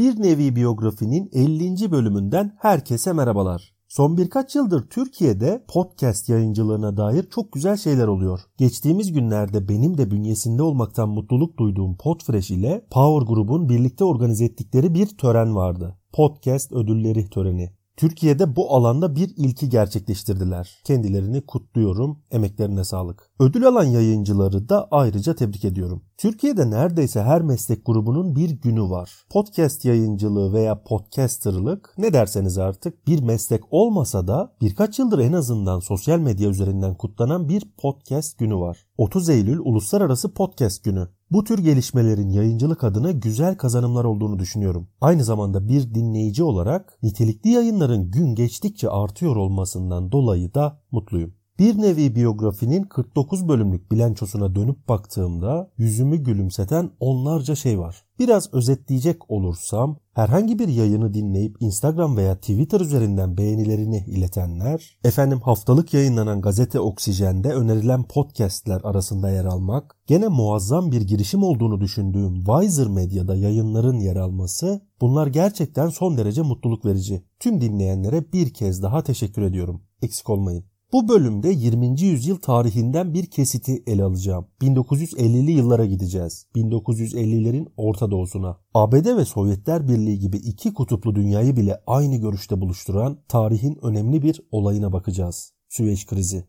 Bir Nevi Biyografinin 50. bölümünden herkese merhabalar. Son birkaç yıldır Türkiye'de podcast yayıncılığına dair çok güzel şeyler oluyor. Geçtiğimiz günlerde benim de bünyesinde olmaktan mutluluk duyduğum Podfresh ile Power Group'un birlikte organize ettikleri bir tören vardı. Podcast ödülleri töreni. Türkiye'de bu alanda bir ilki gerçekleştirdiler. Kendilerini kutluyorum, emeklerine sağlık. Ödül alan yayıncıları da ayrıca tebrik ediyorum. Türkiye'de neredeyse her meslek grubunun bir günü var. Podcast yayıncılığı veya podcasterlık ne derseniz artık bir meslek olmasa da birkaç yıldır en azından sosyal medya üzerinden kutlanan bir podcast günü var. 30 Eylül Uluslararası Podcast Günü. Bu tür gelişmelerin yayıncılık adına güzel kazanımlar olduğunu düşünüyorum. Aynı zamanda bir dinleyici olarak nitelikli yayınların gün geçtikçe artıyor olmasından dolayı da mutluyum. Bir nevi biyografinin 49 bölümlük bilançosuna dönüp baktığımda yüzümü gülümseten onlarca şey var. Biraz özetleyecek olursam herhangi bir yayını dinleyip Instagram veya Twitter üzerinden beğenilerini iletenler, efendim haftalık yayınlanan gazete Oksijen'de önerilen podcastler arasında yer almak, gene muazzam bir girişim olduğunu düşündüğüm Wiser Medya'da yayınların yer alması bunlar gerçekten son derece mutluluk verici. Tüm dinleyenlere bir kez daha teşekkür ediyorum. Eksik olmayın. Bu bölümde 20. yüzyıl tarihinden bir kesiti ele alacağım. 1950'li yıllara gideceğiz. 1950'lerin Orta Doğu'suna. ABD ve Sovyetler Birliği gibi iki kutuplu dünyayı bile aynı görüşte buluşturan tarihin önemli bir olayına bakacağız. Süveyş krizi.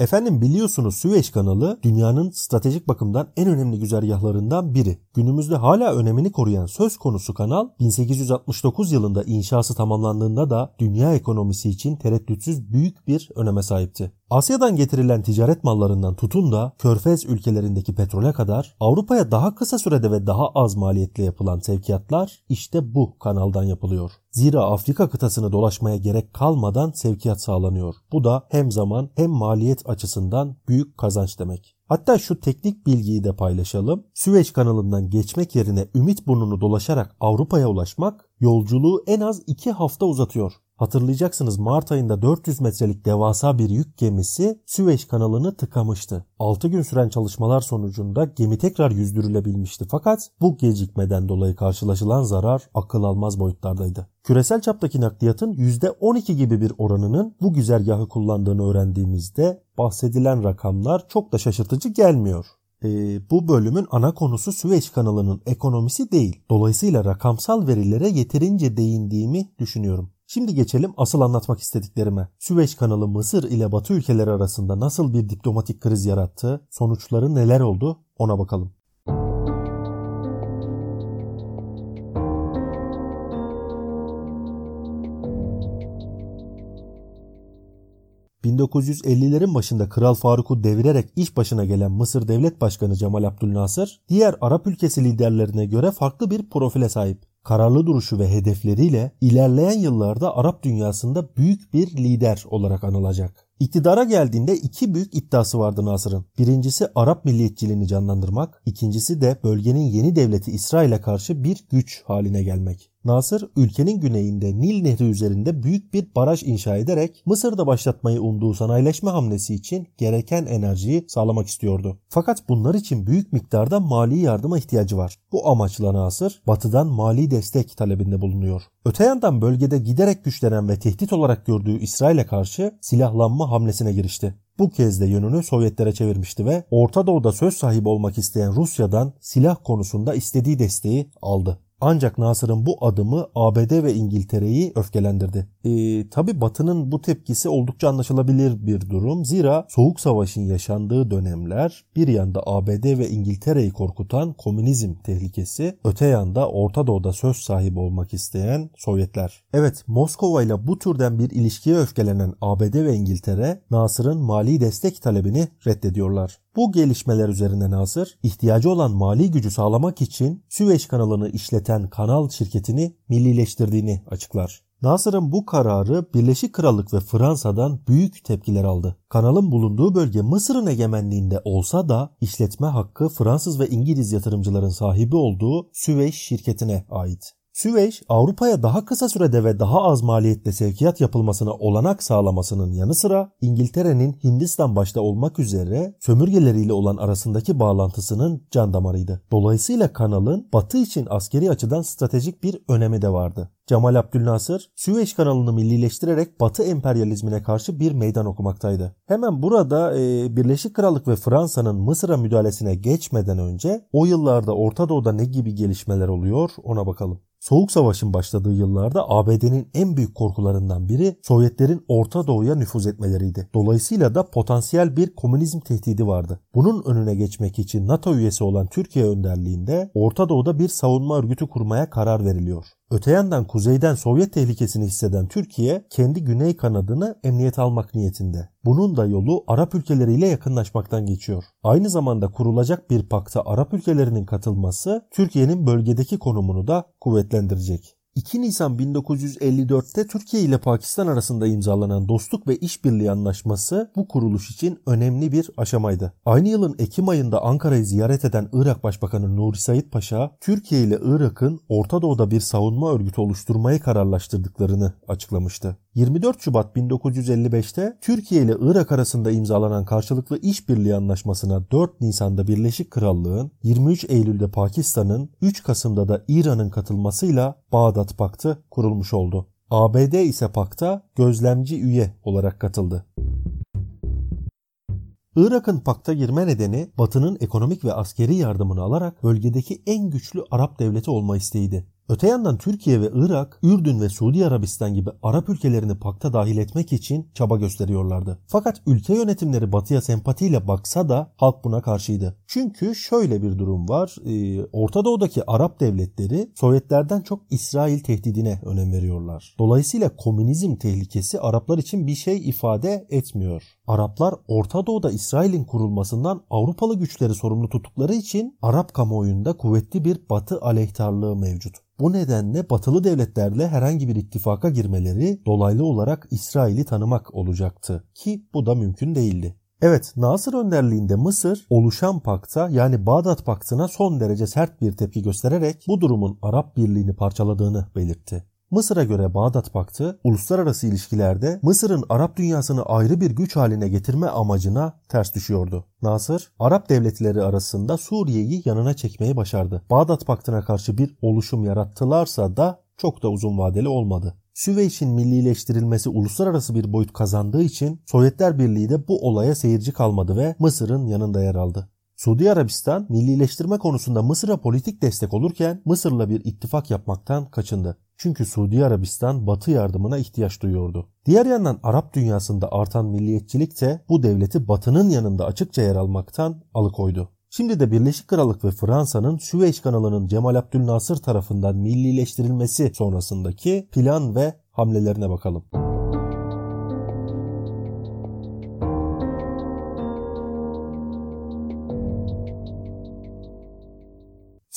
Efendim biliyorsunuz Süveyş kanalı dünyanın stratejik bakımdan en önemli güzergahlarından biri. Günümüzde hala önemini koruyan söz konusu kanal 1869 yılında inşası tamamlandığında da dünya ekonomisi için tereddütsüz büyük bir öneme sahipti. Asya'dan getirilen ticaret mallarından tutun da Körfez ülkelerindeki petrole kadar Avrupa'ya daha kısa sürede ve daha az maliyetle yapılan sevkiyatlar işte bu kanaldan yapılıyor. Zira Afrika kıtasını dolaşmaya gerek kalmadan sevkiyat sağlanıyor. Bu da hem zaman hem maliyet açısından büyük kazanç demek. Hatta şu teknik bilgiyi de paylaşalım. Süveyş kanalından geçmek yerine Ümit burnunu dolaşarak Avrupa'ya ulaşmak yolculuğu en az 2 hafta uzatıyor. Hatırlayacaksınız Mart ayında 400 metrelik devasa bir yük gemisi Süveyş kanalını tıkamıştı. 6 gün süren çalışmalar sonucunda gemi tekrar yüzdürülebilmişti fakat bu gecikmeden dolayı karşılaşılan zarar akıl almaz boyutlardaydı. Küresel çaptaki nakliyatın %12 gibi bir oranının bu güzergahı kullandığını öğrendiğimizde bahsedilen rakamlar çok da şaşırtıcı gelmiyor. E, bu bölümün ana konusu Süveyş kanalının ekonomisi değil. Dolayısıyla rakamsal verilere yeterince değindiğimi düşünüyorum. Şimdi geçelim asıl anlatmak istediklerime. Süveyş kanalı Mısır ile Batı ülkeleri arasında nasıl bir diplomatik kriz yarattı, sonuçları neler oldu ona bakalım. 1950'lerin başında Kral Faruk'u devirerek iş başına gelen Mısır Devlet Başkanı Cemal Abdülnasır, diğer Arap ülkesi liderlerine göre farklı bir profile sahip. Kararlı duruşu ve hedefleriyle ilerleyen yıllarda Arap dünyasında büyük bir lider olarak anılacak. İktidara geldiğinde iki büyük iddiası vardı Nasır'ın. Birincisi Arap milliyetçiliğini canlandırmak, ikincisi de bölgenin yeni devleti İsrail'e karşı bir güç haline gelmek. Nasır ülkenin güneyinde Nil Nehri üzerinde büyük bir baraj inşa ederek Mısır'da başlatmayı umduğu sanayileşme hamlesi için gereken enerjiyi sağlamak istiyordu. Fakat bunlar için büyük miktarda mali yardıma ihtiyacı var. Bu amaçla Nasır batıdan mali destek talebinde bulunuyor. Öte yandan bölgede giderek güçlenen ve tehdit olarak gördüğü İsrail'e karşı silahlanma hamlesine girişti. Bu kez de yönünü Sovyetlere çevirmişti ve Orta Doğu'da söz sahibi olmak isteyen Rusya'dan silah konusunda istediği desteği aldı. Ancak Nasır'ın bu adımı ABD ve İngiltere'yi öfkelendirdi. E, Tabi Batı'nın bu tepkisi oldukça anlaşılabilir bir durum. Zira Soğuk Savaş'ın yaşandığı dönemler bir yanda ABD ve İngiltere'yi korkutan komünizm tehlikesi, öte yanda Orta Doğu'da söz sahibi olmak isteyen Sovyetler. Evet Moskova ile bu türden bir ilişkiye öfkelenen ABD ve İngiltere Nasır'ın mali destek talebini reddediyorlar. Bu gelişmeler üzerine Nasır, ihtiyacı olan mali gücü sağlamak için Süveyş kanalını işleten kanal şirketini millileştirdiğini açıklar. Nasır'ın bu kararı Birleşik Krallık ve Fransa'dan büyük tepkiler aldı. Kanalın bulunduğu bölge Mısır'ın egemenliğinde olsa da işletme hakkı Fransız ve İngiliz yatırımcıların sahibi olduğu Süveyş şirketine ait. Süveyş, Avrupa'ya daha kısa sürede ve daha az maliyetle sevkiyat yapılmasına olanak sağlamasının yanı sıra İngiltere'nin Hindistan başta olmak üzere sömürgeleriyle olan arasındaki bağlantısının can damarıydı. Dolayısıyla kanalın batı için askeri açıdan stratejik bir önemi de vardı. Cemal Abdülnasır, Süveyş kanalını millileştirerek Batı emperyalizmine karşı bir meydan okumaktaydı. Hemen burada e, Birleşik Krallık ve Fransa'nın Mısır'a müdahalesine geçmeden önce o yıllarda Orta Doğu'da ne gibi gelişmeler oluyor ona bakalım. Soğuk Savaş'ın başladığı yıllarda ABD'nin en büyük korkularından biri Sovyetlerin Orta Doğu'ya nüfuz etmeleriydi. Dolayısıyla da potansiyel bir komünizm tehdidi vardı. Bunun önüne geçmek için NATO üyesi olan Türkiye önderliğinde Orta Doğu'da bir savunma örgütü kurmaya karar veriliyor. Öte yandan kuzeyden Sovyet tehlikesini hisseden Türkiye kendi güney kanadını emniyet almak niyetinde. Bunun da yolu Arap ülkeleriyle yakınlaşmaktan geçiyor. Aynı zamanda kurulacak bir pakta Arap ülkelerinin katılması Türkiye'nin bölgedeki konumunu da kuvvetlendirecek. 2 Nisan 1954'te Türkiye ile Pakistan arasında imzalanan dostluk ve işbirliği anlaşması bu kuruluş için önemli bir aşamaydı. Aynı yılın Ekim ayında Ankara'yı ziyaret eden Irak Başbakanı Nuri Said Paşa, Türkiye ile Irak'ın Orta Doğu'da bir savunma örgütü oluşturmayı kararlaştırdıklarını açıklamıştı. 24 Şubat 1955'te Türkiye ile Irak arasında imzalanan karşılıklı işbirliği anlaşmasına 4 Nisan'da Birleşik Krallığın, 23 Eylül'de Pakistan'ın, 3 Kasım'da da İran'ın katılmasıyla Bağdat Paktı kurulmuş oldu. ABD ise pakta gözlemci üye olarak katıldı. Irak'ın pakta girme nedeni Batı'nın ekonomik ve askeri yardımını alarak bölgedeki en güçlü Arap devleti olma isteğiydi. Öte yandan Türkiye ve Irak, Ürdün ve Suudi Arabistan gibi Arap ülkelerini pakta dahil etmek için çaba gösteriyorlardı. Fakat ülke yönetimleri batıya sempatiyle baksa da halk buna karşıydı. Çünkü şöyle bir durum var. Ee, Orta Doğu'daki Arap devletleri Sovyetlerden çok İsrail tehdidine önem veriyorlar. Dolayısıyla komünizm tehlikesi Araplar için bir şey ifade etmiyor. Araplar Orta Doğu'da İsrail'in kurulmasından Avrupalı güçleri sorumlu tuttukları için Arap kamuoyunda kuvvetli bir batı aleyhtarlığı mevcut. Bu nedenle batılı devletlerle herhangi bir ittifaka girmeleri dolaylı olarak İsrail'i tanımak olacaktı ki bu da mümkün değildi. Evet Nasır önderliğinde Mısır oluşan pakta yani Bağdat paktına son derece sert bir tepki göstererek bu durumun Arap birliğini parçaladığını belirtti. Mısır'a göre Bağdat Paktı uluslararası ilişkilerde Mısır'ın Arap dünyasını ayrı bir güç haline getirme amacına ters düşüyordu. Nasır, Arap devletleri arasında Suriye'yi yanına çekmeyi başardı. Bağdat Paktı'na karşı bir oluşum yarattılarsa da çok da uzun vadeli olmadı. Süveyş'in millileştirilmesi uluslararası bir boyut kazandığı için Sovyetler Birliği de bu olaya seyirci kalmadı ve Mısır'ın yanında yer aldı. Suudi Arabistan millileştirme konusunda Mısır'a politik destek olurken Mısır'la bir ittifak yapmaktan kaçındı. Çünkü Suudi Arabistan Batı yardımına ihtiyaç duyuyordu. Diğer yandan Arap dünyasında artan milliyetçilik de bu devleti Batı'nın yanında açıkça yer almaktan alıkoydu. Şimdi de Birleşik Krallık ve Fransa'nın Süveyş kanalının Cemal Abdülnasır tarafından millileştirilmesi sonrasındaki plan ve hamlelerine bakalım.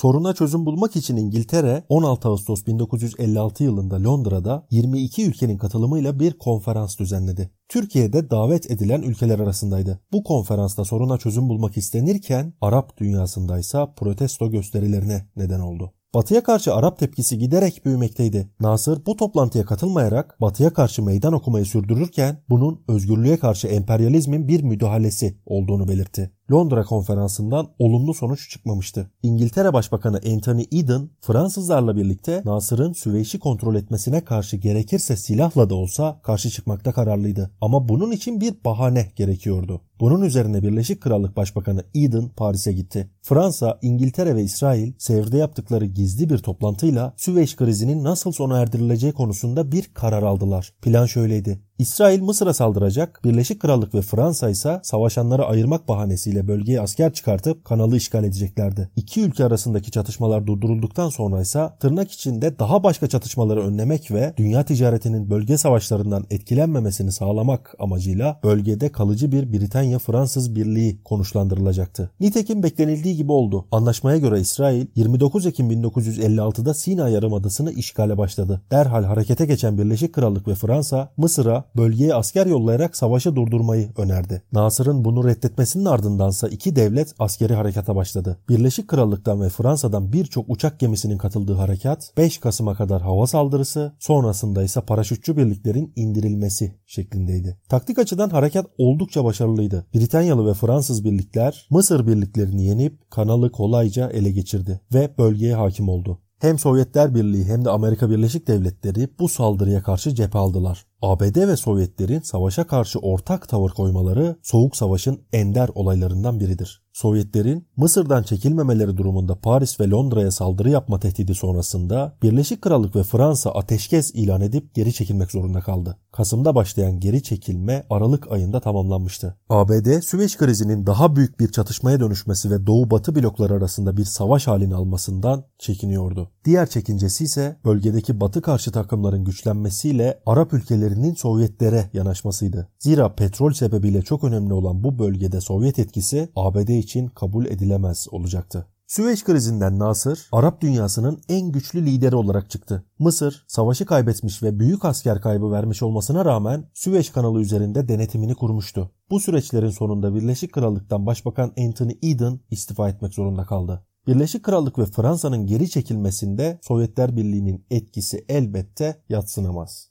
Soruna çözüm bulmak için İngiltere 16 Ağustos 1956 yılında Londra'da 22 ülkenin katılımıyla bir konferans düzenledi. Türkiye'de davet edilen ülkeler arasındaydı. Bu konferansta soruna çözüm bulmak istenirken Arap dünyasındaysa protesto gösterilerine neden oldu. Batı'ya karşı Arap tepkisi giderek büyümekteydi. Nasır bu toplantıya katılmayarak Batı'ya karşı meydan okumayı sürdürürken bunun özgürlüğe karşı emperyalizmin bir müdahalesi olduğunu belirtti. Londra konferansından olumlu sonuç çıkmamıştı. İngiltere Başbakanı Anthony Eden Fransızlarla birlikte Nasır'ın Süveyş'i kontrol etmesine karşı gerekirse silahla da olsa karşı çıkmakta kararlıydı. Ama bunun için bir bahane gerekiyordu. Bunun üzerine Birleşik Krallık Başbakanı Eden Paris'e gitti. Fransa, İngiltere ve İsrail Sevr'de yaptıkları gizli bir toplantıyla Süveyş krizinin nasıl sona erdirileceği konusunda bir karar aldılar. Plan şöyleydi. İsrail Mısır'a saldıracak, Birleşik Krallık ve Fransa ise savaşanları ayırmak bahanesiyle ile bölgeye asker çıkartıp kanalı işgal edeceklerdi. İki ülke arasındaki çatışmalar durdurulduktan sonra ise tırnak içinde daha başka çatışmaları önlemek ve dünya ticaretinin bölge savaşlarından etkilenmemesini sağlamak amacıyla bölgede kalıcı bir Britanya-Fransız birliği konuşlandırılacaktı. Nitekim beklenildiği gibi oldu. Anlaşmaya göre İsrail 29 Ekim 1956'da Sina Yarımadası'nı işgale başladı. Derhal harekete geçen Birleşik Krallık ve Fransa Mısır'a bölgeye asker yollayarak savaşı durdurmayı önerdi. Nasır'ın bunu reddetmesinin ardındansa iki devlet askeri harekata başladı. Birleşik Krallık'tan ve Fransa'dan birçok uçak gemisinin katıldığı harekat 5 Kasım'a kadar hava saldırısı, sonrasında ise paraşütçü birliklerin indirilmesi şeklindeydi. Taktik açıdan harekat oldukça başarılıydı. Britanyalı ve Fransız birlikler Mısır birliklerini yenip kanalı kolayca ele geçirdi ve bölgeye hakim oldu. Hem Sovyetler Birliği hem de Amerika Birleşik Devletleri bu saldırıya karşı cephe aldılar. ABD ve Sovyetlerin savaşa karşı ortak tavır koymaları Soğuk Savaş'ın ender olaylarından biridir. Sovyetlerin Mısır'dan çekilmemeleri durumunda Paris ve Londra'ya saldırı yapma tehdidi sonrasında Birleşik Krallık ve Fransa ateşkes ilan edip geri çekilmek zorunda kaldı. Kasım'da başlayan geri çekilme Aralık ayında tamamlanmıştı. ABD Süveyş krizinin daha büyük bir çatışmaya dönüşmesi ve Doğu-Batı blokları arasında bir savaş halini almasından çekiniyordu. Diğer çekincesi ise bölgedeki Batı karşı takımların güçlenmesiyle Arap ülkelerinin Sovyetlere yanaşmasıydı. Zira petrol sebebiyle çok önemli olan bu bölgede Sovyet etkisi ABD için kabul edilemez olacaktı. Süveyş krizinden Nasır, Arap dünyasının en güçlü lideri olarak çıktı. Mısır, savaşı kaybetmiş ve büyük asker kaybı vermiş olmasına rağmen Süveyş kanalı üzerinde denetimini kurmuştu. Bu süreçlerin sonunda Birleşik Krallık'tan Başbakan Anthony Eden istifa etmek zorunda kaldı. Birleşik Krallık ve Fransa'nın geri çekilmesinde Sovyetler Birliği'nin etkisi elbette yatsınamaz.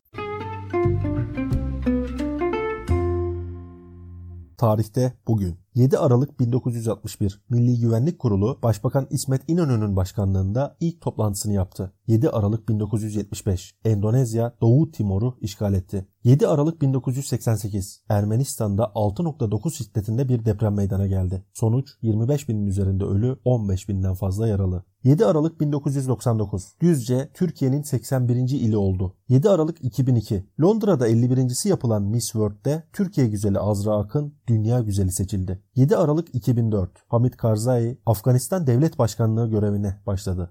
Tarihte bugün 7 Aralık 1961 Milli Güvenlik Kurulu Başbakan İsmet İnönü'nün başkanlığında ilk toplantısını yaptı. 7 Aralık 1975 Endonezya Doğu Timor'u işgal etti. 7 Aralık 1988 Ermenistan'da 6.9 şiddetinde bir deprem meydana geldi. Sonuç 25 binin üzerinde ölü 15 binden fazla yaralı. 7 Aralık 1999 Düzce Türkiye'nin 81. ili oldu. 7 Aralık 2002 Londra'da 51.si yapılan Miss World'de Türkiye güzeli Azra Akın dünya güzeli seçildi. 7 Aralık 2004 Hamit Karzai Afganistan Devlet Başkanlığı görevine başladı.